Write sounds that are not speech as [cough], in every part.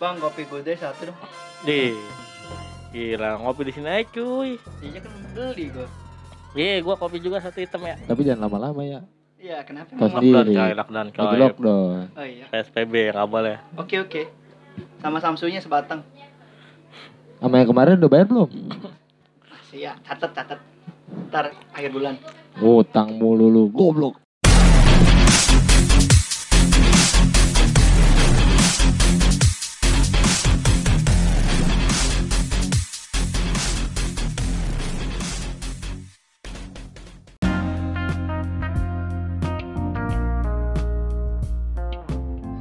Bang, kopi gue deh satu dong. Di. Gila, ngopi di sini aja cuy. Iya kan beli gue. Iya, gua kopi juga satu hitam ya. Tapi jangan lama-lama ya. Iya, kenapa? Kau sendiri. Lockdown coy, lockdown coy. lockdown. Oh iya. PSBB nggak boleh. Oke oke. Sama Samsunya sebatang. Sama yang kemarin udah bayar belum? Masih ya, catat catat. Ntar akhir bulan. Utang mulu lu, goblok.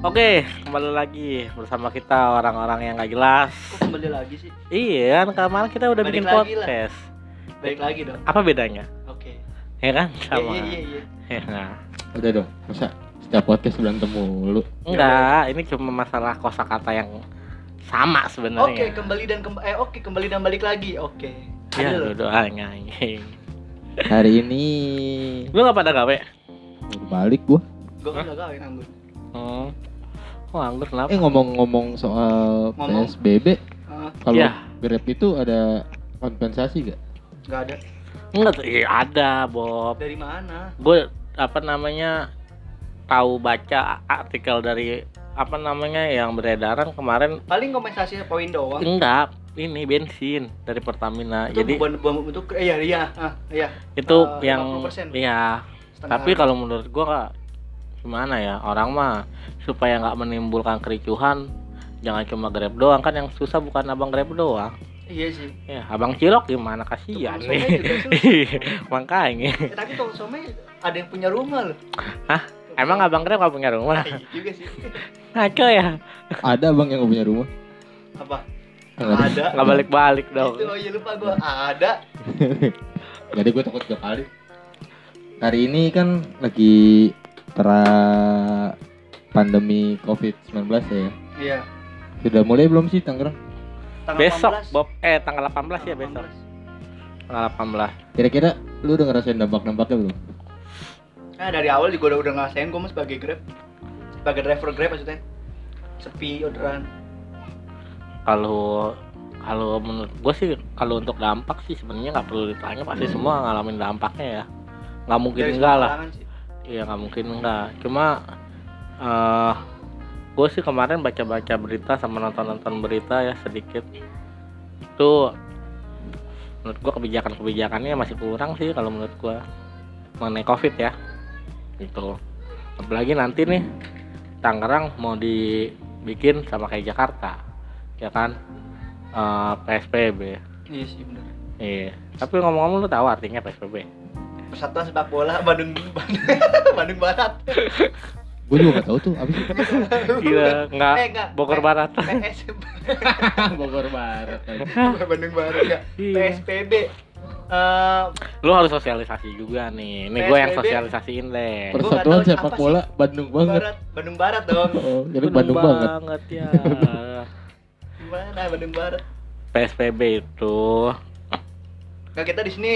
Oke, kembali lagi bersama kita orang-orang yang nggak jelas. Kok kembali lagi sih? Iya, kan kemarin kita udah Balik bikin lah. podcast. Balik lagi dong. Apa bedanya? Oke. Ya kan? Iya Sama. iya iya. iya. Ya, nah. Udah dong, masa setiap podcast berantem mulu. Enggak, ini cuma masalah kosakata yang sama sebenarnya. Oke, kembali dan kemb eh oke kembali dan balik lagi. Oke. Ya, Ada loh. doanya. Hari ini Lu nggak pada gawe? balik gua. Gue kan gak kawin anggur. Hmm. Oh, anggur kenapa? Eh ngomong-ngomong soal Ngomong. PSBB, Ah, kalau Iya. Grab itu ada kompensasi gak? Gak ada. Enggak, iya ada, Bob. Dari mana? Gue apa namanya tahu baca artikel dari apa namanya yang beredaran kemarin Paling kompensasi poin doang. enggak ini bensin dari Pertamina Itu jadi bukan bukan untuk eh, iya iya ah, iya itu eh, yang 50%. iya setengah. tapi kalau menurut gua nggak gimana ya orang mah supaya nggak menimbulkan kericuhan jangan cuma grab doang kan yang susah bukan abang grab doang iya sih. ya abang cilok gimana kasihan nih juga susah. [laughs] makanya Eh, tapi kalau somai ada yang punya rumah loh. Hah? emang abang grab nggak punya rumah Iya juga sih. [laughs] ngaco ya Ada bang yang gak punya rumah? Apa? Ada. Nggak balik balik dong Itu oh iya lupa gua. Ada. [laughs] Jadi gue takut tiga kali. Hari ini kan lagi pra pandemi COVID-19 ya. Iya. Sudah mulai belum sih Tangerang? Tanggal besok 18. Bob eh tanggal 18 ya besok 18. tanggal 18 Kira-kira lu udah ngerasain dampak-dampaknya belum? Nah, dari awal juga udah udah ngerasain gua mah sebagai Grab. Sebagai driver Grab maksudnya. Sepi orderan. kalau kalau menurut gue sih kalau untuk dampak sih sebenarnya nggak perlu ditanya pasti semua ngalamin dampaknya ya nggak mungkin Dari enggak lah sih. Iya nggak mungkin enggak cuma eh gue sih kemarin baca-baca berita sama nonton-nonton berita ya sedikit. Itu menurut gue kebijakan-kebijakannya masih kurang sih kalau menurut gue mengenai covid ya. Gitu. Apalagi nanti nih Tangerang mau dibikin sama kayak Jakarta ya kan? Eh, PSBB Iya sih benar. iya. Tapi ngomong-ngomong lu tahu artinya PSBB Persatuan Sepak Bola Bandung Bandung, [laughs] Bandung Barat. Gue juga gak tahu tuh abis itu. gila nggak Eh, enggak. Bogor P- Barat PS [laughs] Bogor Barat. Bandung Barat ya. Iya. PSBB. Eh, lu harus sosialisasi juga nih ini gue yang sosialisasiin deh Persatuan tahu sepak bola Bandung banget. Barat, Bandung Barat dong. Oh, jadi Bandung, banget. ya [laughs] Gimana Bandung Barat? PSBB itu Nah, kita di sini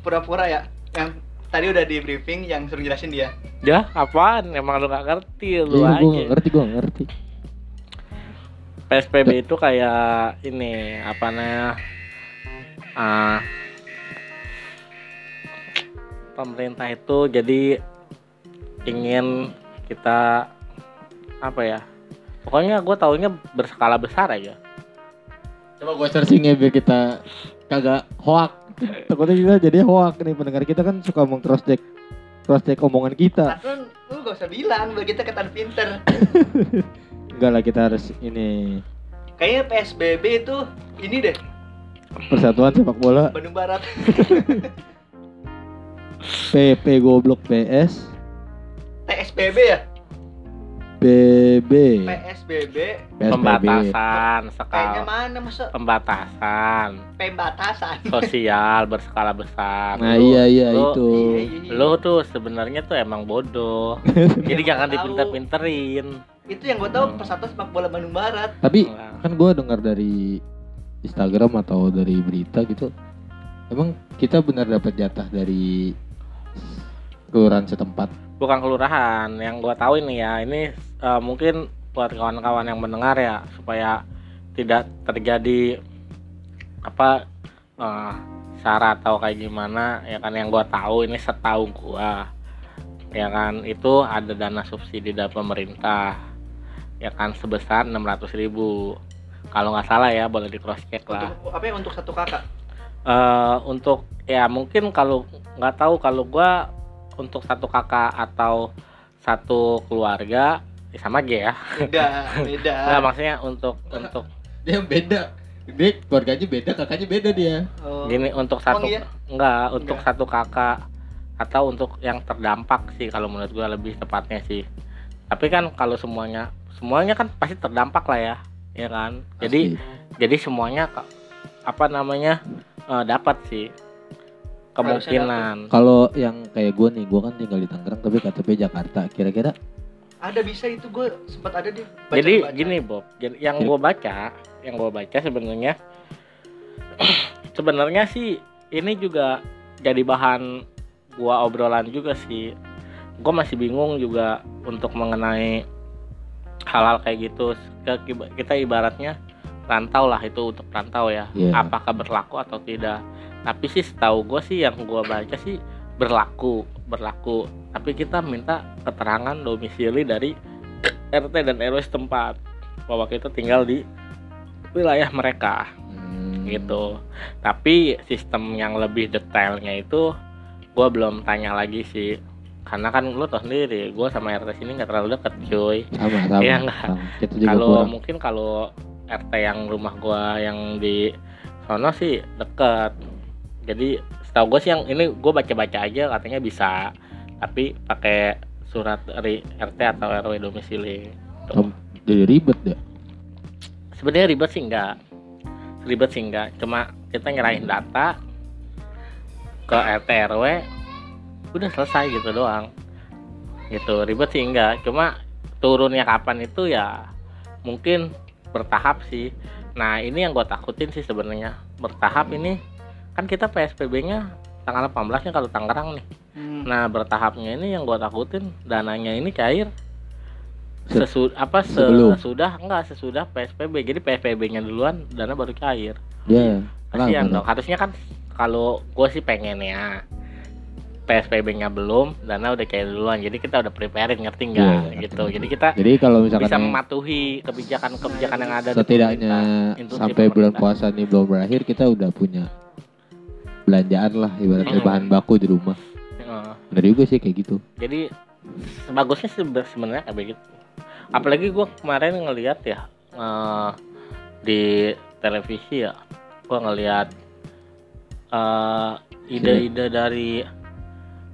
pura-pura ya. Yang tadi udah di briefing yang suruh jelasin dia. ya apaan emang lu gak ngerti lu Iya, gue aja gak ngerti, gue gak ngerti. PSBB itu kayak ini apa namanya ah, pemerintah itu jadi ingin kita apa ya pokoknya gue taunya berskala besar aja Coba gue searching ya biar kita kagak hoak. Takutnya kita jadi hoak nih pendengar kita kan suka meng cross check cross check omongan kita. Lu gak usah bilang, biar kita ketan pinter. [laughs] Enggak lah kita harus ini Kayaknya PSBB itu ini deh, persatuan sepak bola Bandung Barat. [laughs] PP goblok PS TSBB ya? BB PSBB PSBB. pembatasan skala mana masa pembatasan pembatasan. sosial berskala besar Nah Lu- iya iya lu- itu. Iya, iya, iya. lu tuh sebenarnya tuh emang bodoh [laughs] jadi jangan dipinter-pinterin Itu yang gue tahu persatuan sepak bola Bandung Barat. Tapi Nah, kan gue dengar dari Instagram atau dari berita gitu. Emang kita benar dapat jatah dari kelurahan setempat. Bukan kelurahan yang gua tahu ini ya ini eh, mungkin buat kawan-kawan yang mendengar ya supaya tidak terjadi apa eh, syarat atau kayak gimana ya kan yang gua tahu ini setahu gua ya kan itu ada dana subsidi dari pemerintah ya kan sebesar 600.000 ribu kalau nggak salah ya boleh di cross check lah Untuk apa ya untuk satu kakak? eh untuk ya mungkin kalau nggak tahu kalau gua untuk satu kakak atau satu keluarga ya sama aja ya Beda, [laughs] beda. nggak maksudnya untuk [laughs] untuk Dia beda. Dia keluarganya beda, kakaknya beda dia. Oh. gini untuk satu iya? enggak untuk Enggak. satu kakak atau untuk yang terdampak sih kalau menurut gua lebih tepatnya sih tapi kan kalau semuanya semuanya kan pasti terdampak lah ya ya kan jadi Pasti. jadi semuanya apa namanya eh, dapat sih kemungkinan. kalau yang kayak gue nih, gue kan tinggal di Tangerang tapi KTP Jakarta. Kira-kira Ada bisa itu gue sempat ada di baca- jadi baca. gini Bob. Jadi yang gue baca yang gue baca sebenarnya [clears throat] sebenarnya sih ini juga jadi bahan gua obrolan juga sih. Gue masih bingung juga untuk mengenai hal-hal kayak gitu. Ke- kita ibaratnya rantau lah itu untuk rantau ya. Iya. apakah berlaku atau tidak tapi sih setahu gue sih yang gua baca sih berlaku berlaku. Tapi kita minta keterangan domisili dari RT dan RW setempat bahwa kita tinggal di wilayah mereka. Hmm. gitu. Tapi sistem yang lebih detailnya itu gua belum tanya lagi sih. Karena kan lu tau sendiri gua sama RT sini nggak terlalu deket cuy. Sama sama. Iya. Kita juga kalau mungkin kalau RT yang rumah gua yang di sono sih deket jadi setahu gue sih yang ini gue baca-baca aja katanya bisa tapi pakai surat dari RT atau RW domisili. Tuh. Om, Jadi ribet ya. sebenarnya ribet sih enggak. Ribet sih enggak. Cuma kita nyerahin data ke RT RW udah selesai gitu doang. Gitu ribet sih enggak. Cuma turunnya kapan itu ya mungkin bertahap sih. Nah ini yang gue takutin sih sebenarnya. Bertahap ini kan kita PSBB nya tanggal 18 nya kalau Tangerang nih. Hmm. Nah bertahapnya ini yang gue takutin dananya ini cair Se- sesu apa sebelum. sesudah enggak sesudah PSBB jadi PSBB-nya duluan dana baru cair Ya. kasihan kenapa dong. Harusnya kan kalau gue sih pengen ya PSBB-nya belum dana udah cair duluan. Jadi kita udah preparein ngerti nggak? Iya, iya, gitu. ngerti. jadi kita Jadi kalau misalkan bisa mematuhi kebijakan-kebijakan yang ada setidaknya sampai bulan puasa ini belum berakhir kita udah punya belanjaan lah ibaratnya Hmm. bahan baku di rumah. Heeh. Benar juga sih kayak gitu. jadi be- sebenarnya kayak begitu apalagi gue kemarin ngelihat ya eh, di televisi ya gue ngelihat eh, ide-ide dari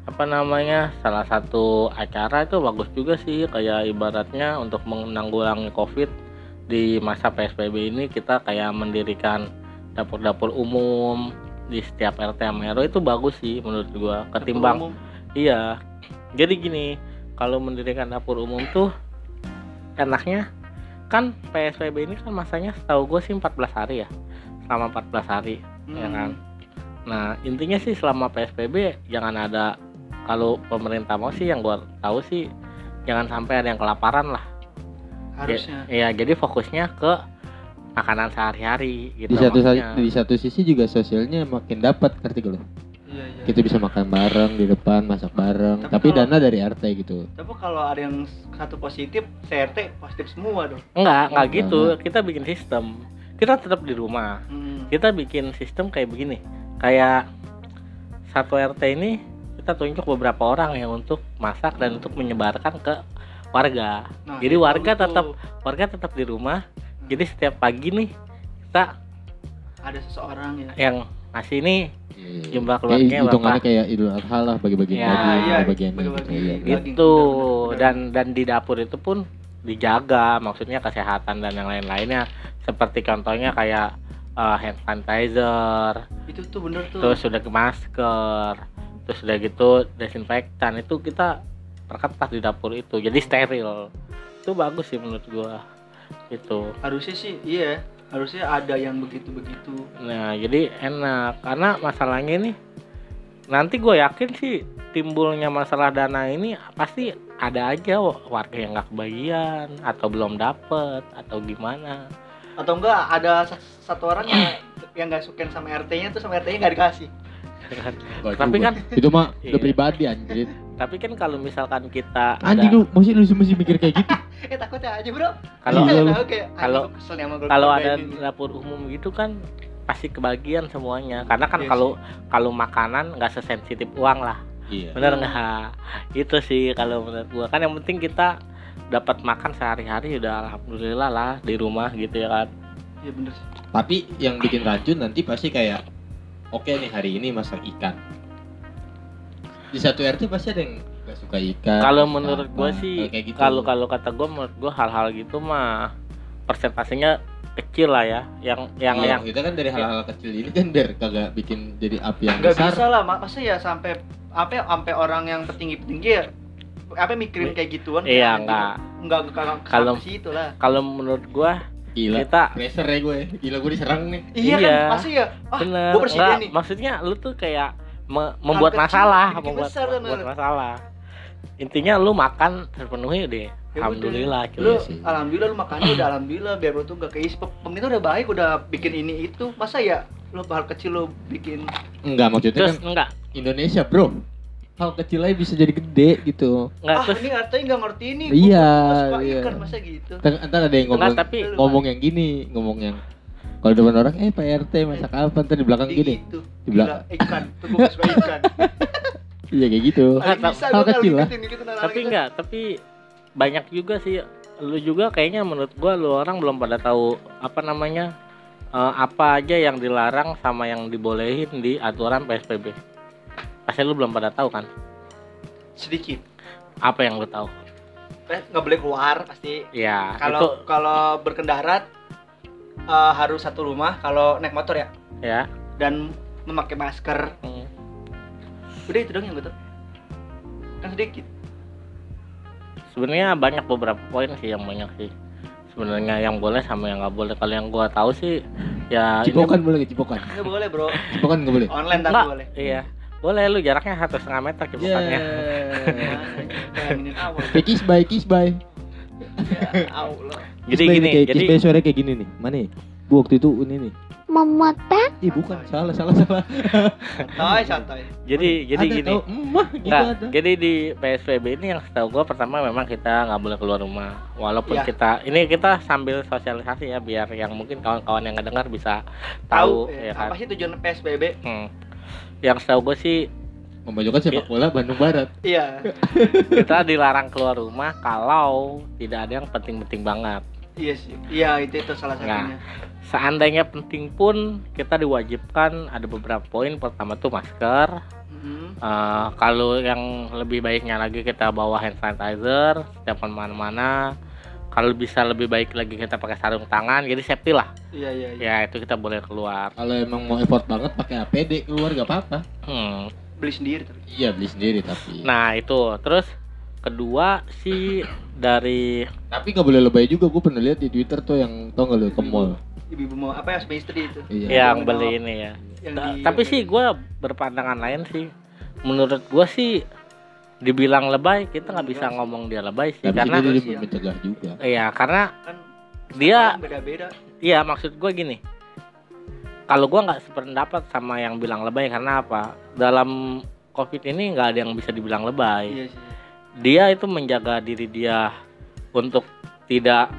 apa namanya salah satu acara itu bagus juga sih kayak ibaratnya untuk menanggulangi covid di masa psbb ini kita kayak mendirikan dapur-dapur umum di setiap RT sama RW itu bagus sih menurut gua ketimbang. Iya. Jadi gini, kalau mendirikan dapur umum tuh enaknya kan PSBB ini kan masanya setahu gue sih 14 hari ya. Selama 14 hari, ya Hmm. kan. Nah, intinya sih selama PSBB jangan ada kalau pemerintah mau sih yang gua tahu sih jangan sampai ada yang kelaparan lah. Harusnya. Iya, jadi fokusnya ke makanan sehari-hari gitu. Di satu maksudnya. di satu sisi juga sosialnya makin dapat ngerti gak lo? Iya, iya. Kita bisa makan bareng di depan, masak bareng. Tapi Tapi, kalau- dana dari RT gitu. Tapi kalau ada yang satu positif, CRT positif semua dong. Enggak, enggak Enggak. gitu. Kita bikin sistem. Kita tetap di rumah. Hmm. kita bikin sistem kayak begini kayak satu RT ini kita tunjuk beberapa orang yang untuk masak dan untuk menyebarkan ke warga Nah, jadi warga bagus tetap warga tetap di rumah jadi setiap pagi nih kita ada seseorang ya. yang ngasih nih Jumlah Kayak keluarganya hitungannya berapa? kayak Idul Adha lah bagi-bagi Ya, daging, iya, bagian bagi-bagi. gitu. Iya. Daging, gitu benar-benar. dan dan di dapur itu pun dijaga maksudnya kesehatan dan yang lain-lainnya seperti contohnya kayak eh, hand sanitizer Itu tuh bener tuh. terus sudah ke masker terus udah gitu desinfektan itu kita perketat di dapur itu jadi steril itu bagus sih menurut gua gitu. Harusnya sih iya, harusnya ada yang begitu-begitu. nah jadi enak. Karena masalahnya ini nanti gue yakin sih timbulnya masalah dana ini pasti ada aja warga yang nggak kebagian atau belum dapet atau gimana. Atau enggak ada sa- satu orang yang yang nggak suka sama RT-nya tuh sama RT-nya nggak dikasih tapi juga. kan itu mah Iya. udah pribadi anjir. tapi kan kalau misalkan kita Anjing ada lu masih lu masih mikir kayak gitu. [laughs] eh takutnya aja bro kalau Iya, kalau- kalau ada ini. dapur umum gitu kan pasti kebagian semuanya karena kan Iya kalau kalau makanan nggak sesensitif uang lah Iya. bener nggak [laughs] itu sih kalau menurut gua kan yang penting kita dapat makan sehari-hari udah alhamdulillah lah di rumah gitu ya kan iya bener sih Tapi yang bikin racun nanti pasti kayak oke nih hari ini masak ikan. Di satu RT pasti ada yang gak suka ikan. kalau menurut gua sih kayak gitu. kalau kalau kata gua menurut gua hal-hal gitu mah persentasenya kecil lah ya yang yang Iya, yang kita kan dari hal-hal kecil ini kan biar kagak bikin jadi api yang nggak besar. bisa lah mak masa ya sampai apa ya, sampai orang yang petinggi petinggi ya apa mikirin kayak gituan iya kayak nggak nggak nggak Kalau- kalau lah kalau menurut gua Gila. kita Pressure ya gue. Gila gue diserang nih. iya, Iya. kan pasti ya ah bener gue presiden nggak, nih maksudnya lu tuh kayak me- membuat kecil masalah membuat, besar, membuat masalah intinya lu makan terpenuhi deh Ya alhamdulillah lu cuy Iya sih. alhamdulillah lu makannya udah alhamdulillah biar lu tuh gak keis pemerintah udah baik udah bikin ini itu masa ya lu hal kecil lu bikin Enggak maksudnya terus kan enggak Indonesia, Bro. Hal kecil aja bisa jadi gede gitu. enggak ah terus ini artinya nggak ngerti ini Iya, suka iya. ikan masa gitu Ntar, ntar ada yang ngomong tapi ngomong yang gini, ngomong yang kalau depan orang eh Pak RT masak apa ntar di belakang Di gini. gitu Di belakang. Gila, ikan suka ikan [laughs] Iya kayak gitu. Nggak, hal kecil lah. hal-hal tapi gitu. enggak tapi banyak juga sih lu juga kayaknya menurut gua lu orang belum pada tahu apa namanya eh, apa aja yang dilarang sama yang dibolehin di aturan PSBB pasti lu belum pada tahu kan? Sedikit. Apa yang lu tahu? Eh, nggak boleh keluar pasti. Ya itu kalau kalau berkendara eh, harus satu rumah kalau naik motor ya. Ya dan memakai masker. Hmm. udah itu dong yang gue tahu. Kan sedikit. Sebenarnya banyak beberapa poin sih yang banyak sih. Sebenarnya yang boleh sama yang nggak boleh. Kalau yang gua tahu sih ya ini Cipokan boleh nggak cipokan? nggak boleh bro. Cipokan nggak boleh. online tapi Enggak. boleh. Iya boleh lu jaraknya satu setengah meter Bayangin awal Kayak kiss by kiss by. ya Allah jadi Kiss gini kayak jadi kiss suara kayak gini nih. Mana nih? Bu waktu itu ini nih. Memotak Ih bukan, salah salah salah. santai santai jadi jadi Ada gini tau, emah gitu Enggak, ada. jadi di PSBB ini yang setahu gua pertama memang kita nggak boleh keluar rumah walaupun Iya. kita ini kita sambil sosialisasi ya biar yang mungkin kawan-kawan yang ngedengar bisa tahu tahu eh, ya kan apa sih tujuan PSBB Hmm. Yang setahu gue sih Memajukan sepak bola Bandung Barat. iya. Kita dilarang keluar rumah kalau tidak ada yang penting-penting banget. Iya sih. Iya itu itu salah Nggak. satunya. seandainya penting pun kita diwajibkan ada beberapa poin. Pertama tuh masker. Mhm. Eh, kalau yang lebih baiknya lagi kita bawa hand sanitizer setiap ke mana-mana kalau bisa lebih baik lagi kita pakai sarung tangan jadi safety lah iya iya iya ya itu kita boleh keluar Kalau emang mau effort banget pakai APD keluar gak apa-apa. Hmm. beli sendiri tapi Iya beli sendiri tapi. nah itu terus kedua sih dari Tapi gak boleh lebay juga. Gue pernah lihat di Twitter tuh yang tau gak lu ke mall. ibu-ibu mau apa ya sama istri itu Iya. yang beli ini ya yang di- tapi sih gue berpandangan lain sih menurut gue sih dibilang lebay kita nggak bisa ngomong dia lebay sih Tapi karena dia Iya. mencegah juga. iya karena kan dia beda beda iya maksud gue gini kalau gue nggak sependapat sama yang bilang lebay karena apa dalam covid ini nggak ada yang bisa dibilang lebay iya sih dia itu menjaga diri dia untuk tidak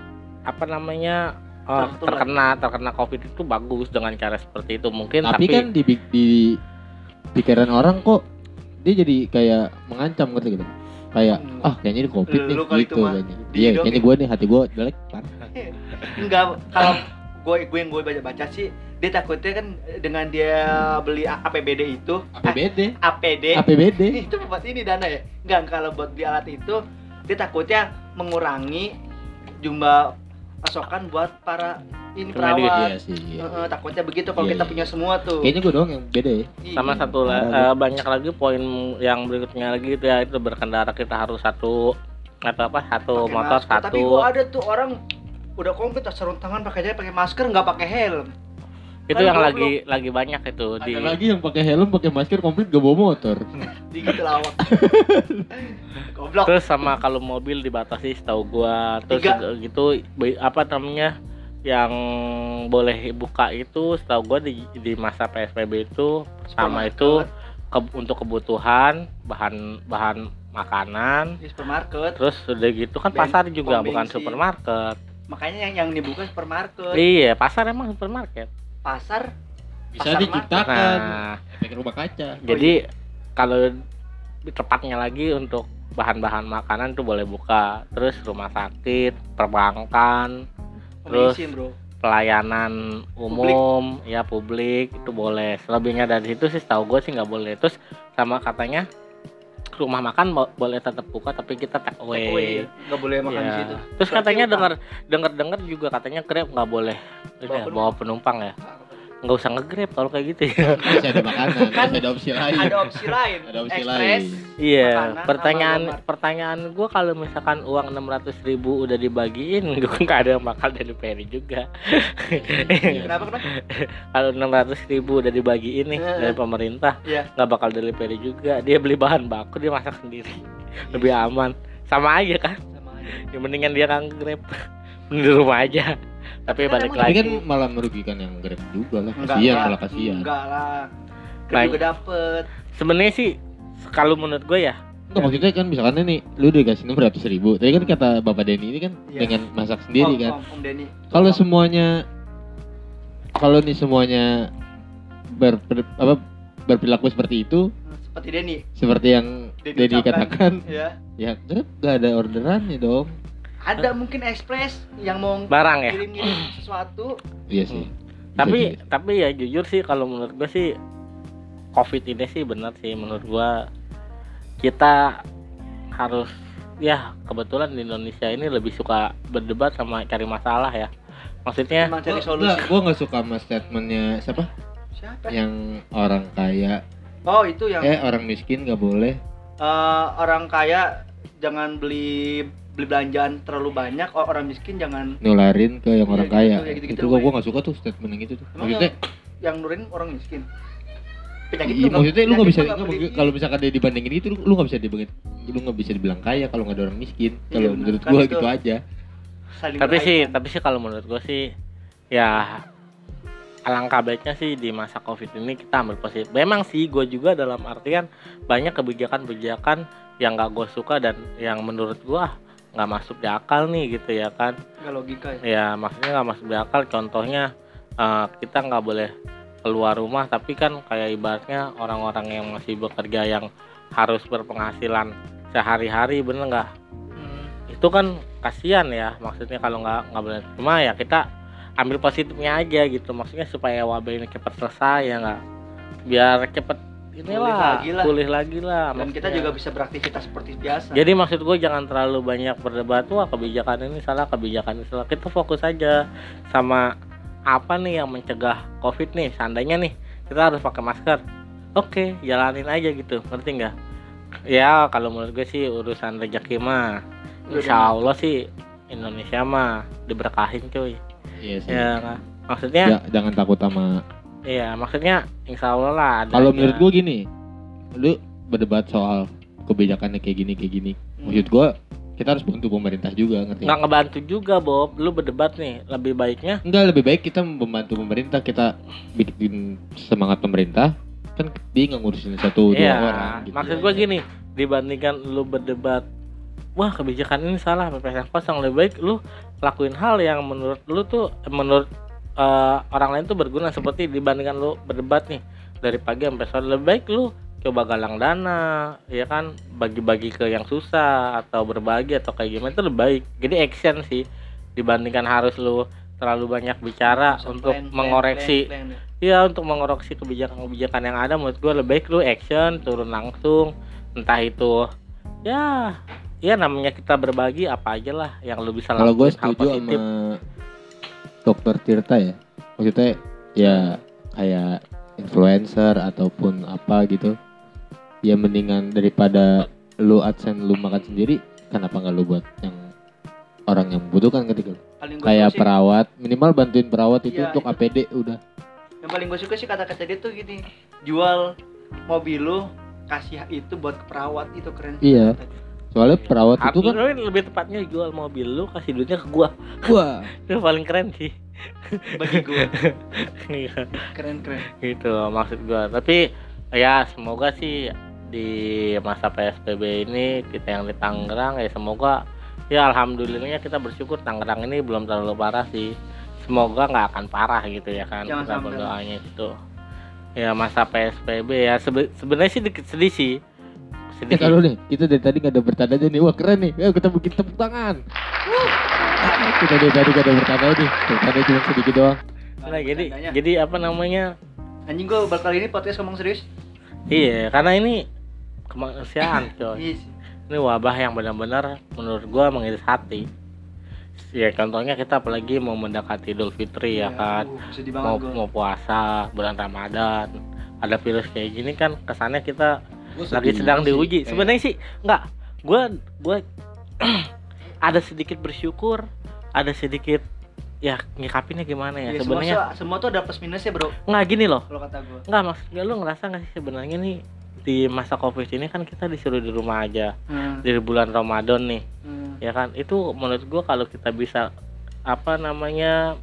apa namanya Tertular. terkena terkena covid itu bagus dengan cara seperti itu mungkin Tapi, kan di, di pikiran orang kok dia jadi kayak mengancam gitu gitu. Kayak Hmm. ah kayaknya ini covid nih gitu kayaknya. Iya kayaknya ya. gue nih hati gue jelek parah. [laughs] enggak kalau gue gue yang gue baca baca sih dia takutnya kan dengan dia beli A- APBD itu APBD, APD APBD. [laughs] itu buat ini dana ya enggak kalau buat beli alat itu dia takutnya mengurangi jumlah pasokan buat para ini Tenaga perawat Iya sih. iya. Heeh, takutnya begitu kalau Iya, kita iya. punya semua tuh Kayaknya gue doang yang beda ya. Iya. sama satu la- Parah, eh, banyak lagi poin yang berikutnya lagi itu ya itu berkendara kita harus satu atau apa satu Pakai motor masker. tapi satu gua ada tuh orang udah komplit sarung tangan pakai aja pakai masker nggak pakai helm itu yang lagi lagi banyak itu di Ada lagi yang pakai helm, pakai masker komplit gak bawa motor. [laughs] Digigit lawak. [laughs] Goblok. terus sama kalau mobil dibatasi setahu gua terus Tiga. juga gitu apa namanya yang boleh buka itu setahu gua di di masa PSBB itu sama itu ke- untuk kebutuhan bahan bahan makanan di supermarket. terus udah gitu kan Ben- pasar juga bukan bensin. supermarket Makanya yang yang dibuka supermarket. iya pasar emang supermarket Pasar Bisa Pasar diciptakan. nah. Efek rumah kaca. jadi kalau tepatnya lagi untuk bahan-bahan makanan tuh boleh buka. Terus rumah sakit perbankan Terus- pembensin, Bro. pelayanan umum ya publik itu boleh. Selebihnya dari situ sih tahu gue sih nggak boleh. Terus sama katanya rumah makan bo- boleh tetap buka tapi kita take away, Take away. Nggak boleh makan di Ya. situ. terus Berarti katanya dengar dengar dengar juga katanya grab nggak boleh ini ya, Bawa bawa penumpang ya nggak usah ngegrab kalau kayak gitu ya Masih ada makanan, Kan masih ada opsi lain. Ada opsi lain. Ada opsi Express. lain. Iya, Makanan pertanyaan pertanyaan gue kalau misalkan uang 600.000 ribu udah dibagiin, [laughs] gue nggak ada yang bakal dari peri juga. Kenapa kenapa? kalau 600.000 ribu udah dibagiin nih Heeh. dari pemerintah, Iya. nggak bakal dari peri juga. Dia beli bahan baku, dia masak sendiri, lebih aman. Sama aja kan, Sama aja. yang mendingan dia nggak grab, [laughs] di rumah aja. Tapi Kan balik Tapi lagi, kan malah merugikan yang grab juga lah. Kasihan lah. malah kasihan. Enggak lah. Grab juga dapet. sebenarnya sih kalau menurut gue ya, Enggak maksudnya kan misalkan nih lu dikasih 600 ribu Tadi kan kata Bapak Denny ini kan Iya. dengan masak sendiri Om, kan Om, Om Denny. Kalau semuanya Kalau nih semuanya ber, ber- apa, berperilaku seperti itu seperti Denny. Seperti yang Denny katakan Ya. Ya grab gak ada orderannya dong Ada mungkin express yang mau barang ya. sesuatu. Iya sih Bisa tapi tapi ya jujur sih kalau menurut gue sih covid ini sih benar sih menurut gue kita harus ya kebetulan di Indonesia ini lebih suka berdebat sama cari masalah ya maksudnya Emang cari Gua- solusi. Enggak, gue gak suka sama statementnya siapa? Siapa? Yang orang kaya, Oh, itu yang eh orang miskin gak boleh. eh, orang kaya jangan beli beli belanjaan terlalu banyak, oh, orang miskin jangan nularin ke yang Iya, orang gitu, kaya. ya itu gua gua gak suka tuh statement yang gitu tuh. Emang Maksudnya, yang nurin orang miskin. Penyakit iya, nggak- maksudnya lu bisa nggak nggak, beli- kalau misalkan dia dibandingin gitu, lu, lu gak bisa dibandingin, lu gak bisa dibilang kaya kalau gak ada orang miskin. Iya, Kalau benar. menurut Kan gua itu- gitu aja. saling tapi sih tapi sih kalau menurut gue sih ya alangkah baiknya sih di masa covid ini kita ambil positif memang sih gue juga dalam artian banyak kebijakan-kebijakan yang gak gue suka dan yang menurut gue nggak masuk di akal nih gitu ya kan? Nggak logika ya. ya maksudnya nggak masuk di akal. Contohnya eh, kita nggak boleh keluar rumah tapi kan kayak ibaratnya orang-orang yang masih bekerja yang harus berpenghasilan sehari-hari bener nggak? Hmm. itu kan kasihan ya maksudnya kalau nggak nggak boleh. Cuma ya kita ambil positifnya aja gitu. Maksudnya supaya wabah ini cepat selesai ya nggak? Biar cepet inilah lagi lah. pulih lagi lah Dan kita maksudnya. juga bisa beraktivitas seperti biasa. Jadi maksud gue jangan terlalu banyak berdebat wah kebijakan ini salah kebijakan ini salah. Kita fokus aja sama apa nih yang mencegah covid nih. Seandainya nih kita harus pakai masker. Oke, jalanin aja gitu. Ngerti nggak? Ya kalau menurut gue sih urusan rezeki mah Insya Allah sih Indonesia mah diberkahin cuy. Iya sih. Ya maksudnya Ja- jangan takut sama iya maksudnya Insya Allah lah Kalau menurut gua gini, lu berdebat soal kebijakannya kayak gini kayak gini. Hmm. Maksud gua kita harus bantu pemerintah juga ngerti? nggak ngebantu juga Bob lu berdebat nih lebih baiknya Enggak lebih baik kita membantu pemerintah kita bikin semangat pemerintah kan dia nggak ngurusin satu dua Iya, orang gitu. maksud gua gini, dibandingkan lu berdebat, wah kebijakan ini salah, PPS kosong lebih baik lu lakuin hal yang menurut lu tuh menurut eh, orang lain tuh berguna seperti dibandingkan lu berdebat nih dari pagi sampai sore lebih baik lu coba galang dana, ya kan bagi-bagi ke yang susah atau berbagi atau kayak gimana itu lebih baik. Jadi action sih dibandingkan harus lu terlalu banyak bicara untuk plan, mengoreksi plan, plan, ya. Iya untuk mengoreksi kebijakan-kebijakan yang ada menurut gue lebih baik lu action turun langsung entah itu ya ya namanya kita berbagi apa aja lah yang lu bisa Kalau gue setuju sama. Dokter Tirta ya. Maksudnya ya kayak influencer ataupun apa gitu. Ya mendingan daripada lu adsense lu makan sendiri, kenapa nggak lu buat yang orang yang membutuhkan ketika gua kayak sih, perawat minimal bantuin perawat itu Iya, untuk itu. APD udah yang paling gue suka sih kata-kata dia tuh gini jual mobil lu kasih itu buat perawat itu keren Iya. Soalnya perawat itu kan Tapi lebih tepatnya jual mobil lu kasih duitnya ke gua. wah [laughs] Itu paling keren sih. bagi gue [laughs] Iya, keren keren gitu maksud gua. Tapi ya semoga sih di masa PSBB ini kita yang di Tangerang ya semoga ya alhamdulillahnya kita bersyukur Tangerang ini belum terlalu parah sih. Semoga nggak akan parah gitu ya kan. Jangan kita berdoanya gitu. Ya masa PSBB ya sebe- sebenarnya sih dikit sedih sih. Sedih. Ya sih. kalau nih, kita dari tadi gak ada bertanda aja nih. Wah keren nih. Ayo kita bikin tepuk tangan. kita dari tadi gak ada bertanda nih. Tepuk tangan cuma sedikit doang. Nggak Nah, ada jadi jadi apa namanya? anjing gue baru kali ini podcast ngomong serius Iya, karena ini kemanusiaan, [laughs] coy. iya sih Ini wabah yang benar-benar menurut gua mengiris hati. Ya contohnya kita apalagi mau mendekati Idul Fitri ya kan, uh, mau mau puasa bulan Ramadan. Ada virus kayak gini kan kesannya kita lagi sedang diuji. Sebenarnya sih enggak. Gua gua [clears throat] ada sedikit bersyukur, ada sedikit ya nyikapinnya gimana ya semua, sebenarnya tuh- semua tuh ada plus minusnya bro nggak gini loh kalau kata gue nggak maksudnya lu ngerasa nggak sih sebenarnya nih di masa covid ini kan kita disuruh di rumah aja hmm. dari bulan Ramadan nih hmm. ya kan itu menurut gua kalau kita bisa apa namanya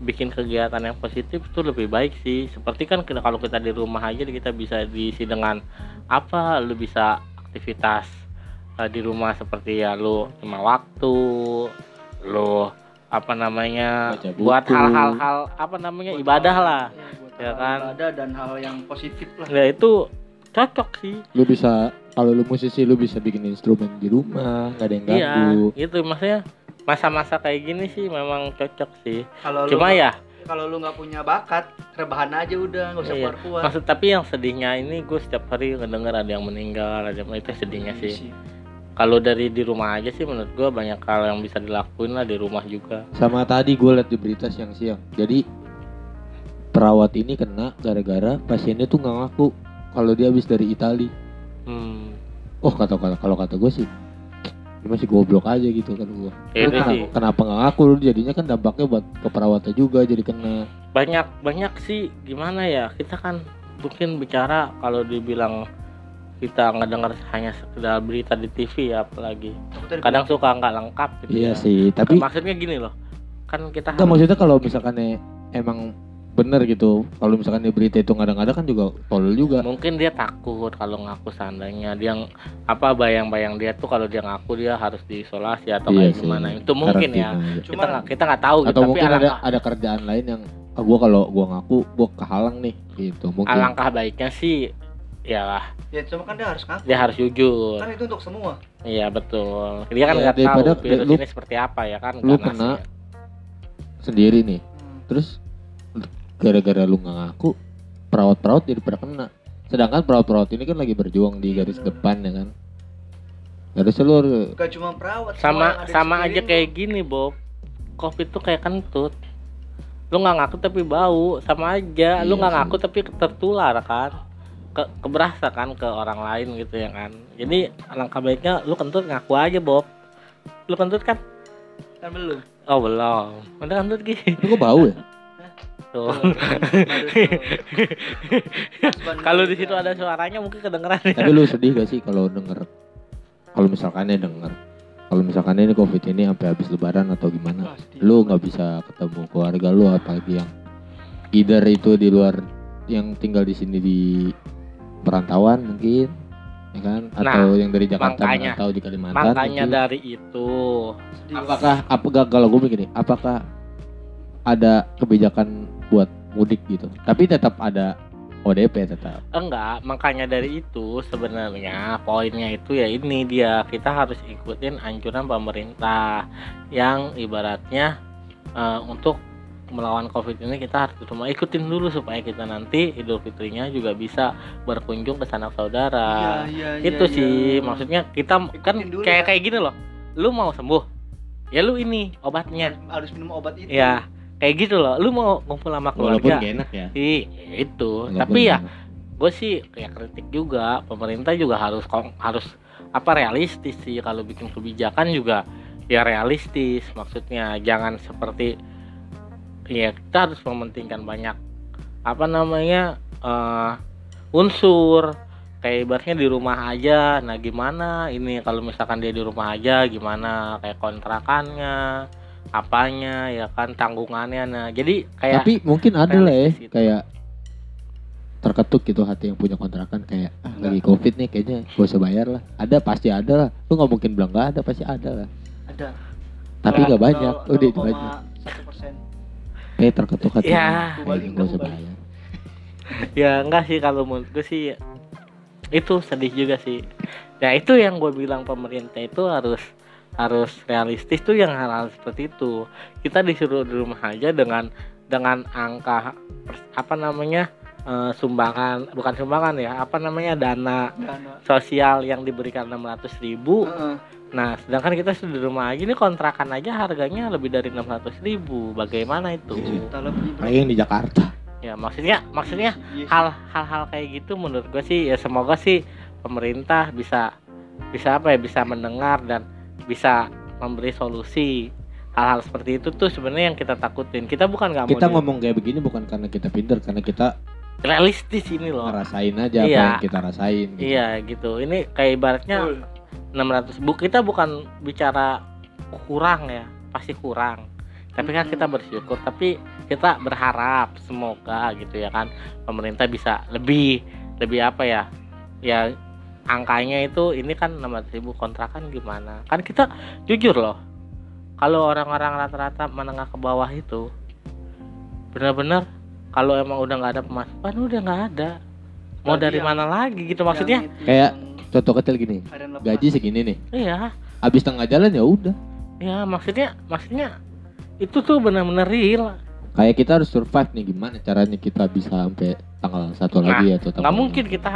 bikin kegiatan yang positif itu lebih baik sih. Seperti kan kalau kita di rumah aja kita bisa diisi dengan apa? Lu bisa aktivitas eh, di rumah seperti ya lu lima waktu lu apa namanya Baca buat hal-hal hal apa namanya Buat ibadah hal- lah iya, ya hal kan? ibadah dan hal yang positif lah. Ya itu cocok sih. Lu bisa kalau lu musisi lu bisa bikin instrumen di rumah, gak ada yang iya ganggu. itu maksudnya masa-masa kayak gini sih memang cocok sih. Kalau lu cuma ya. kalau lu nggak punya bakat rebahan aja udah nggak usah Iya. keluar keluar maksud tapi yang sedihnya ini gue setiap hari ngedenger ada yang meninggal ada yang itu sedihnya sih. kalau dari di rumah aja sih menurut gue banyak hal yang bisa dilakuin lah di rumah juga. Sama tadi gue liat di berita siang-siang. Jadi perawat ini kena gara-gara pasiennya tuh nggak ngaku kalau dia habis dari Itali. hmm. Oh kata kata kalau kata gue sih ini masih goblok aja gitu kan gue. ya itu kenapa, sih kenapa nggak ngaku? Lu jadinya kan dampaknya buat ke perawatnya juga jadi kena. banyak banyak sih. Gimana ya? Kita kan mungkin bicara kalau dibilang kita ngedenger hanya sekedar berita di TV ya apalagi. Kadang suka nggak lengkap gitu Iya ya. sih, tapi maksudnya gini loh. Kan kita Enggak maksudnya kalau misalkan emang bener gitu. Kalau misalkan di berita itu kadang-kadang kan juga tolol juga. Mungkin dia takut kalau ngaku seandainya. Dia apa bayang-bayang dia tuh kalau dia ngaku dia harus diisolasi atau Iya kayak sih, gimana. Itu mungkin ya. Karantina aja. kita nggak kita nggak tahu gitu. Atau tapi mungkin ada alangkah, ada kerjaan lain yang ah, gua kalau gua ngaku gua kehalang nih gitu. Mungkin alangkah baiknya sih ya lah ya cuma kan dia harus ngaku. Dia harus jujur. Kan itu untuk semua. Iya betul. Dia kan Ya, nggak tahu daripada virus lu- ini seperti apa ya kan lu kena sendiri nih. Hmm. terus gara-gara lu nggak ngaku perawat-perawat jadi pada kena. Sedangkan perawat-perawat ini kan lagi berjuang di garis depan ya kan? Garis seluruh Bukan cuma perawat sama sama aja kayak gini Bob. Covid tuh kayak kentut. Lu nggak ngaku tapi bau sama aja. Lu Iya nggak sih. ngaku tapi tertular kan? Ke keberasa kan ke orang lain gitu ya kan? Jadi alangkah baiknya lu kentut ngaku aja Bob. Lu kentut kan? Lu. kan belum. Oh belum. Udah kentut gitu itu kok bau ya [laughs] tuh [laughs] kalau di situ ada suaranya mungkin kedengeran. Ya tapi lu sedih gak sih kalau denger? Kalau misalkannya denger kalau misalkan ini covid ini sampai habis lebaran atau gimana sedih. lu nggak bisa ketemu keluarga lu apalagi yang either itu di luar yang tinggal di sini di perantauan mungkin ya kan? Atau yang dari Jakarta Nah, makanya- merantau di Kalimantan makanya mungkin. dari itu. Apakah apa kalau gue begini apakah ada kebijakan buat mudik gitu tapi tetap ada ODP tetap Enggak, makanya dari itu sebenarnya poinnya itu ya ini dia kita harus ikutin anjuran pemerintah yang ibaratnya eh, untuk melawan covid ini kita harus cuma ikutin dulu supaya kita nanti Idul Fitrinya juga bisa berkunjung ke sanak saudara. Iya, iya, itu iya, sih iya. maksudnya kita kan Ikutin dulu, kayak kan. kayak gini loh. Lu mau sembuh, ya lu ini obatnya. harus minum obat itu Ya kayak gitu loh. Lu mau ngumpul sama walaupun keluarga. gak enak ya. Ih, itu. Walaupun Tapi ya gue sih kayak kritik juga. Pemerintah juga harus harus apa realistis sih. Kalau bikin kebijakan juga ya realistis. Maksudnya jangan seperti ya kita harus mementingkan banyak apa namanya eh, unsur. Kayak ibaratnya di rumah aja. Nah gimana ini? Kalau misalkan dia di rumah aja gimana? Kayak kontrakannya apanya ya kan tanggungannya nah jadi kayak Tapi mungkin ada lah ya gitu. kayak terketuk gitu hati yang punya kontrakan kayak ah, lagi covid nih kayaknya gak usah bayar lah. Ada pasti ada lah. Lu nggak mungkin bilang nggak ada pasti ada lah. ada Tapi nggak banyak. Udah itu aja. 0,1%. Kayak terketuk hati. Ya. Kayaknya gak usah bayar. ya enggak sih kalau menurut gue sih itu sedih juga sih ya itu yang gue bilang pemerintah itu harus harus realistis tuh yang hal-hal seperti itu kita disuruh di rumah aja dengan dengan angka apa namanya eh, sumbangan bukan sumbangan ya apa namanya dana Dana. sosial yang diberikan 600 ribu Heeh. nah sedangkan kita sudah di rumah aja ini kontrakan aja harganya lebih dari 600 ribu bagaimana itu. Kayak yang di Jakarta. ya maksudnya maksudnya Iya hal hal-hal kayak gitu menurut gue sih ya semoga sih pemerintah bisa bisa apa ya bisa mendengar dan bisa memberi solusi hal-hal seperti itu tuh sebenarnya yang kita takutin kita bukan nggak mau Kita di- ngomong kayak begini bukan karena kita pinter, karena kita realistis ini loh ngerasain aja apa Iya. yang kita rasain. Gitu. iya gitu ini kayak ibaratnya Betul. 600 bu kita bukan bicara kurang ya pasti kurang tapi kan kita bersyukur tapi kita berharap semoga gitu ya kan pemerintah bisa lebih lebih apa ya ya angkanya itu ini kan 600 ribu kontrakan gimana? Kan kita jujur loh kalau orang-orang rata-rata menengah ke bawah itu benar-benar kalau emang udah nggak ada pemasukan udah nggak ada. Mau Berarti dari yang- mana lagi? Gitu maksudnya. Yang itu kayak Contoh kecil gini, gaji segini nih. iya. Habis tengah jalan ya udah. Ya maksudnya maksudnya itu tuh benar-benar real. Kayak kita harus survive nih gimana caranya kita bisa sampai tanggal satu Nah, lagi atau tanggal Nggak mungkin kita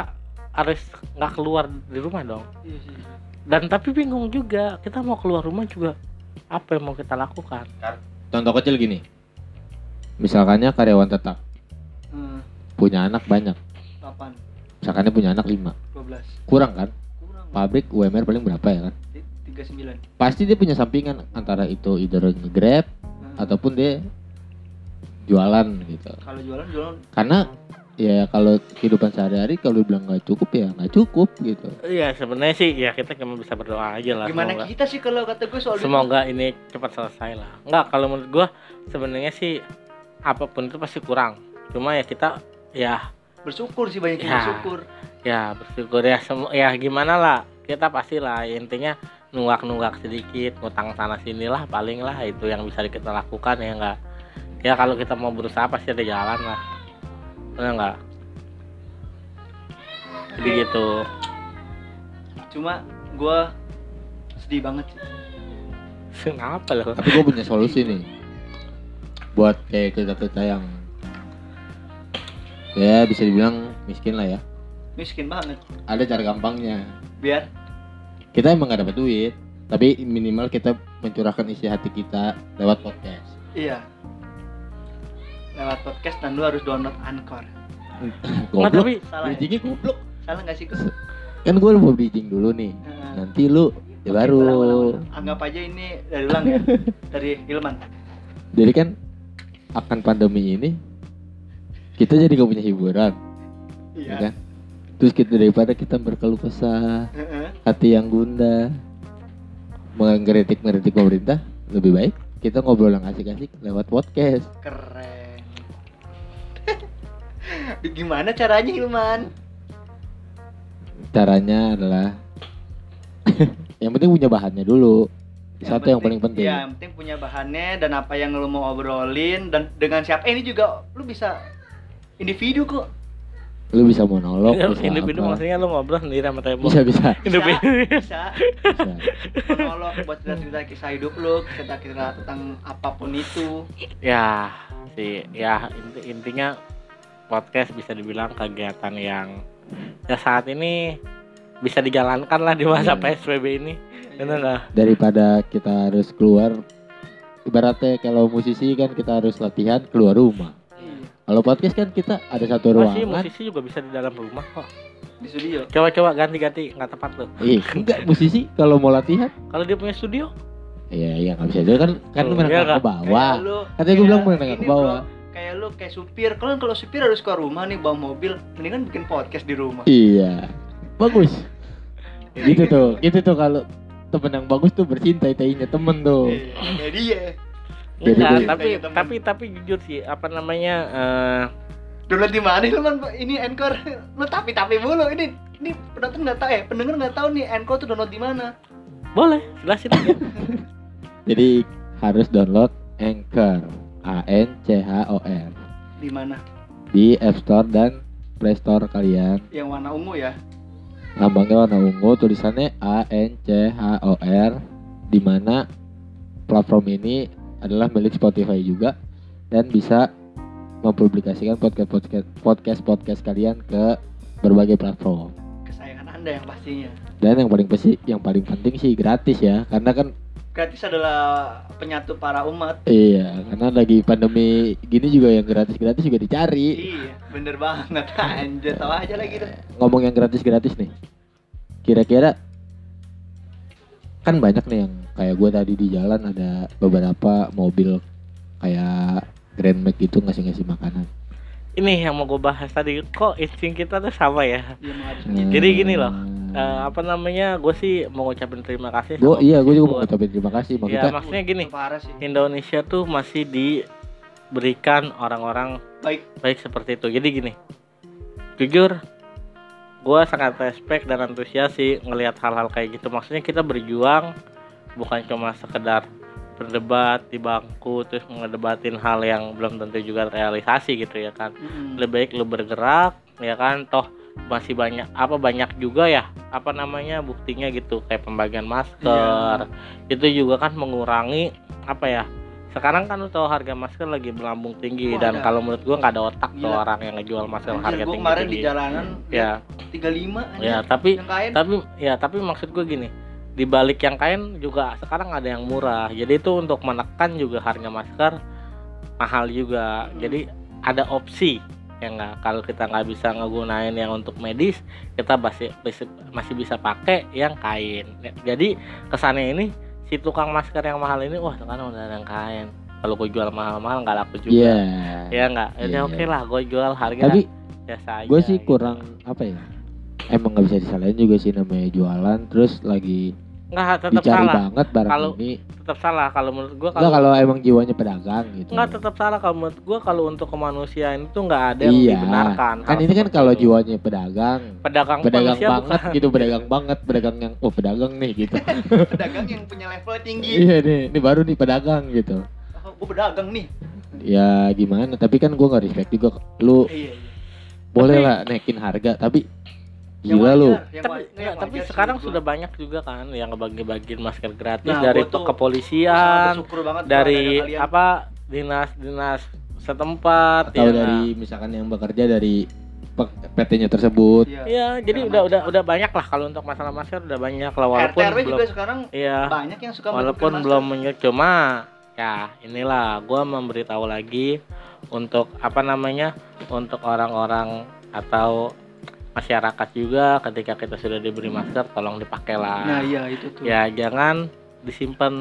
harus nggak keluar di rumah dong. Iya sih. Dan tapi bingung juga kita mau keluar rumah juga apa yang mau kita lakukan? Contoh kecil gini. Misalkannya karyawan tetap Hmm, punya anak banyak. 8, Misalkannya punya anak 5. 12. Kurang kan? Kurang. Pabrik UMR paling berapa ya kan? 39. Pasti dia punya sampingan antara itu either nge-grab Hmm. ataupun dia jualan gitu. kalau jualan jualan Karena ya kalau kehidupan sehari-hari kalau bilang nggak cukup ya nggak cukup gitu. Iya sebenarnya sih ya kita cuma bisa berdoa aja lah. gimana semoga, kita sih kalau kata gue soal semoga ini cepat selesai lah. Enggak kalau menurut gua sebenarnya sih apa pun itu pasti kurang. Cuma ya kita ya bersyukur sih banyak yang Ya. bersyukur ya bersyukur ya semua ya gimana lah kita pastilah intinya nunggak-nunggak sedikit ngutang sana sini lah paling lah itu yang bisa kita lakukan ya enggak ya kalau kita mau berusaha pasti ada jalan lah benar enggak jadi gitu. Cuma gue sedih banget sih. Kenapa loh Tapi gue punya solusi nih. Buat kayak kita kita yang ya bisa dibilang miskin lah ya. miskin banget. Ada cara gampangnya. biar Kita emang gak dapat duit, tapi minimal kita mencurahkan isi hati kita lewat podcast. iya lewat podcast dan lu harus download Anchor Goblok. tapi salah ya? Bridgingnya goblok. salah nggak sih gue Kan gue mau bridging dulu nih. Nanti lu ya baru. ulang, ulang, ulang. anggap aja ini dari ulang ya [laughs] dari Hilman Jadi kan akan pandemi ini kita jadi gak punya hiburan, ya iya kan? Terus kita daripada kita berkeluh kesah, hati yang gundah, mengkritik mengkritik pemerintah, lebih baik kita ngobrol yang asik-asik lewat podcast. keren gimana caranya Hilman Caranya adalah [laughs] yang penting punya bahannya dulu. Satu yang paling penting. Iya, yang penting punya bahannya dan apa yang lu mau obrolin dan dengan siapa eh, ini juga lu bisa individu kok. Lu bisa monolog, bisa individu apa. maksudnya lu ngobrol sendiri sama tembok Bisa bisa. [laughs] individu Bisa. bisa. Monolog buat cerita-cerita kisah hidup lu, cerita-cerita tentang apa pun itu. ya sih ya inti- intinya podcast bisa dibilang kegiatan yang ya saat ini bisa dijalankan lah di masa Iya. PSBB ini benar nggak Daripada kita harus keluar ibaratnya kalau musisi kan kita harus latihan keluar rumah. Iya, Kalau podcast kan kita ada satu masih ruangan. musisi juga bisa di dalam rumah kok di studio. coba-coba ganti-ganti nggak tepat tuh Ih, enggak musisi kalau mau latihan kalau dia punya studio Iya, iya nggak bisa juga kan kan lu Oh, iya menengah ke bawah. Katanya gue bilang kayak menengah ke bawah. Kayak lu kayak supir kalau kalau supir harus keluar rumah nih bawa mobil mendingan bikin podcast di rumah Iya. Bagus. [laughs] gitu tuh. Gitu tuh kalau temen yang bagus tuh bercinta-cintainya temen tuh. Iya, jadi ya Enggak, gue- tapi temen. tapi tapi jujur sih apa namanya eh download di mana [laughs] lu man ini Anchor lu tapi tapi mulu ini ini penonton nggak tahu ya pendengar nggak tahu nih Anchor tuh download di mana boleh jelasin aja. [laughs] Jadi harus download Anchor. A N C H O R di mana? Di App Store dan Play Store kalian. yang warna ungu ya? Lambangnya warna ungu, tulisannya A N C H O R. Di mana platform ini adalah milik Spotify juga dan bisa mempublikasikan podcast podcast podcast podcast kalian ke berbagai platform. kesayangan anda yang pastinya. Dan yang paling pasti, yang paling penting sih gratis ya, karena kan gratis adalah penyatu para umat iya, karena lagi pandemi gini juga yang gratis-gratis juga dicari. iya bener banget [laughs] anjir tahu aja lagi tuh Ngomong yang gratis-gratis nih, kira-kira kan banyak nih yang kayak gue tadi di jalan ada beberapa mobil kayak Grand Max gitu ngasih-ngasih makanan. Ini yang mau gue bahas tadi kok insting kita tuh sama ya. harus Hmm. Jadi gini loh, Eh, apa namanya? Gue sih mau ngucapin terima kasih. Gue sama iya gue juga mau ngucapin terima kasih Ya maksudnya. maksudnya gini, Indonesia tuh masih diberikan orang-orang baik baik seperti itu. Jadi gini, jujur, gue sangat respect dan antusias sih ngelihat hal-hal kayak gitu. Maksudnya kita berjuang bukan cuma sekedar berdebat di bangku terus ngedebatin hal yang belum tentu juga realisasi gitu ya kan. Mm-mm. Lebih baik lu bergerak ya kan, toh masih banyak apa banyak juga ya apa namanya buktinya gitu kayak pembagian masker itu juga kan mengurangi apa ya sekarang kan lu tahu harga masker lagi melambung tinggi Wah, dan kalau menurut gua nggak ada otak tuh Gila. orang yang ngejual masker Anjir, harga gua tinggi kemarin di jalanan ya 35 anjir. ya tapi tapi ya tapi maksud gue gini di balik yang kain juga sekarang ada yang murah. Jadi itu untuk menekan juga harga masker mahal juga. Jadi ada opsi. Ya nggak? Kalau kita nggak bisa ngegunain yang untuk medis kita masih masih, bisa pakai yang kain. Jadi kesannya ini si tukang masker yang mahal ini wah sekarang udah ada yang kain. Kalau gue jual mahal-mahal nggak laku juga. Iya. ya nggak? Ya Iya, oke iya. lah gue jual harga Tapi biasa aja gue sih gitu. kurang apa ya? Emang nggak bisa disalahin juga sih namanya jualan. Terus lagi nggak tetap dicari salah banget barang Kalau- ini. tetap salah kalau menurut gue Enggak kalau emang jiwanya pedagang gitu. Nggak tetap salah kalau menurut gua kalau untuk kemanusiaan itu nggak ada yang Iya. dibenarkan. Kan ini kan kalau itu. jiwanya pedagang, pedagang, pedagang banget gitu, pedagang banget, pedagang yang oh pedagang nih gitu. [laughs] pedagang yang punya level tinggi iya nih, ini baru nih pedagang gitu. oh, gue pedagang nih Ya gimana? Tapi kan gua nggak respect juga. Lu iya, iya. boleh Tapi- lah naikin harga, tapi gila wajar, lu. yang Tapi, wa- nggak, yang tapi wajar sekarang sudah banyak juga kan yang ngebagi-bagiin masker gratis Nah, dari gua tuh kepolisian, bersyukur banget kalau dari apa dinas-dinas setempat Atau ya dari misalkan yang bekerja dari PT-nya tersebut. Iya. Iya, jadi udah udah udah banyak lah kalau untuk masalah masker udah banyak lah walaupun RT RW belum juga sekarang iya banyak yang suka walaupun belum menyut cuma ya inilah gua memberitahu lagi untuk apa namanya untuk orang-orang atau masyarakat juga ketika kita sudah diberi masker tolong dipakai lah nah iya itu tuh. Ya jangan disimpan.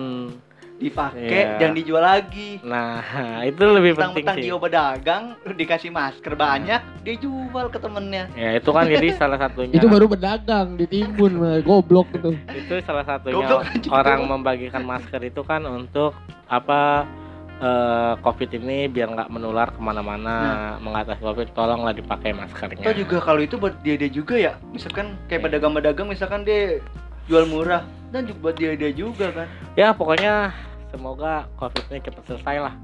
Dipakai Iya. jangan dijual lagi. Nah [laughs] itu lebih penting tentang sih. Dia pedagang dikasih masker banyak dia jual ke temennya. Ya itu kan jadi [laughs] salah satunya. Itu baru pedagang ditimbun, goblok gitu. itu salah satunya Goblok orang membagikan masker itu kan untuk apa eh, covid ini biar nggak menular ke mana-mana mengatasi covid tolonglah dipakai maskernya. Atau juga kalau itu buat dia dia juga ya misalkan kayak pedagang-pedagang misalkan dia jual murah dan juga buat dia dia juga kan. Ya pokoknya semoga covid ini cepat selesai lah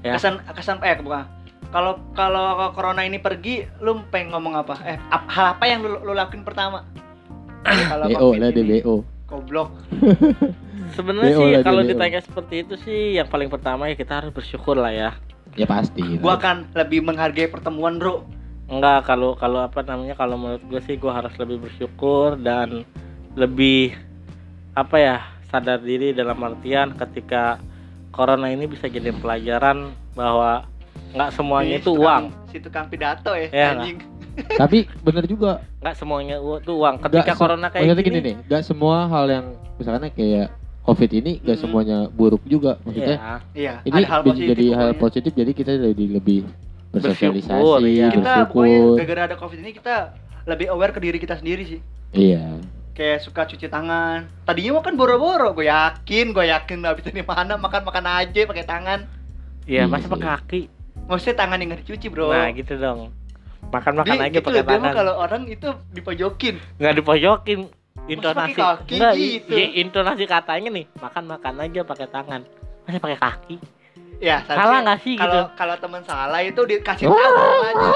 Ya. kesan kesan eh bukan. Kalau kalau corona ini pergi lu pengen ngomong apa? Eh ap- hal apa yang lu, lu lakuin pertama? [coughs] Kalau BO lah ini, deh BO. goblok [laughs] sebenarnya BO sih kalau ditanya seperti itu sih yang paling pertama ya kita harus bersyukur lah ya. Ya pasti. gitu. gua akan lebih menghargai pertemuan bro. Enggak kalau kalau apa namanya kalau menurut gue sih gue harus lebih bersyukur dan lebih apa ya sadar diri dalam artian ketika corona ini bisa jadi pelajaran bahwa nggak semuanya itu uang. si tukang pidato ya, Iya, anjing. [laughs] Tapi bener juga. nggak semuanya itu uang. Ketika Nggak se- corona kayak Maksudnya gini, gini. nih, gak semua hal yang misalnya kayak COVID ini gak Hmm. semuanya buruk juga. Maksudnya ya, iya ini ada hal positif jadi hal pokoknya. positif jadi kita jadi lebih bersosialisasi, Bersyukur, iya. kita bersyukur. gara-gara ada covid ini kita lebih aware ke diri kita sendiri sih Iya. kayak suka cuci tangan tadinya mah kan boro-boro gue yakin gue yakin habis dari mana makan makan aja pakai tangan Iya, Iya masa pakai kaki. maksudnya tangan yang nggak dicuci bro Nah, gitu dong. Makan-makan Di- aja gitu pakai loh, dia tangan. kalau orang itu dipojokin Nggak dipojokin. Intonasi. kaki Nggak, i- gitu? iya, intonasi katanya nih, makan-makan aja pakai tangan. Masa pakai kaki? ya Salah nggak sih gitu? kalau kalau teman salah itu dikasih tahu aja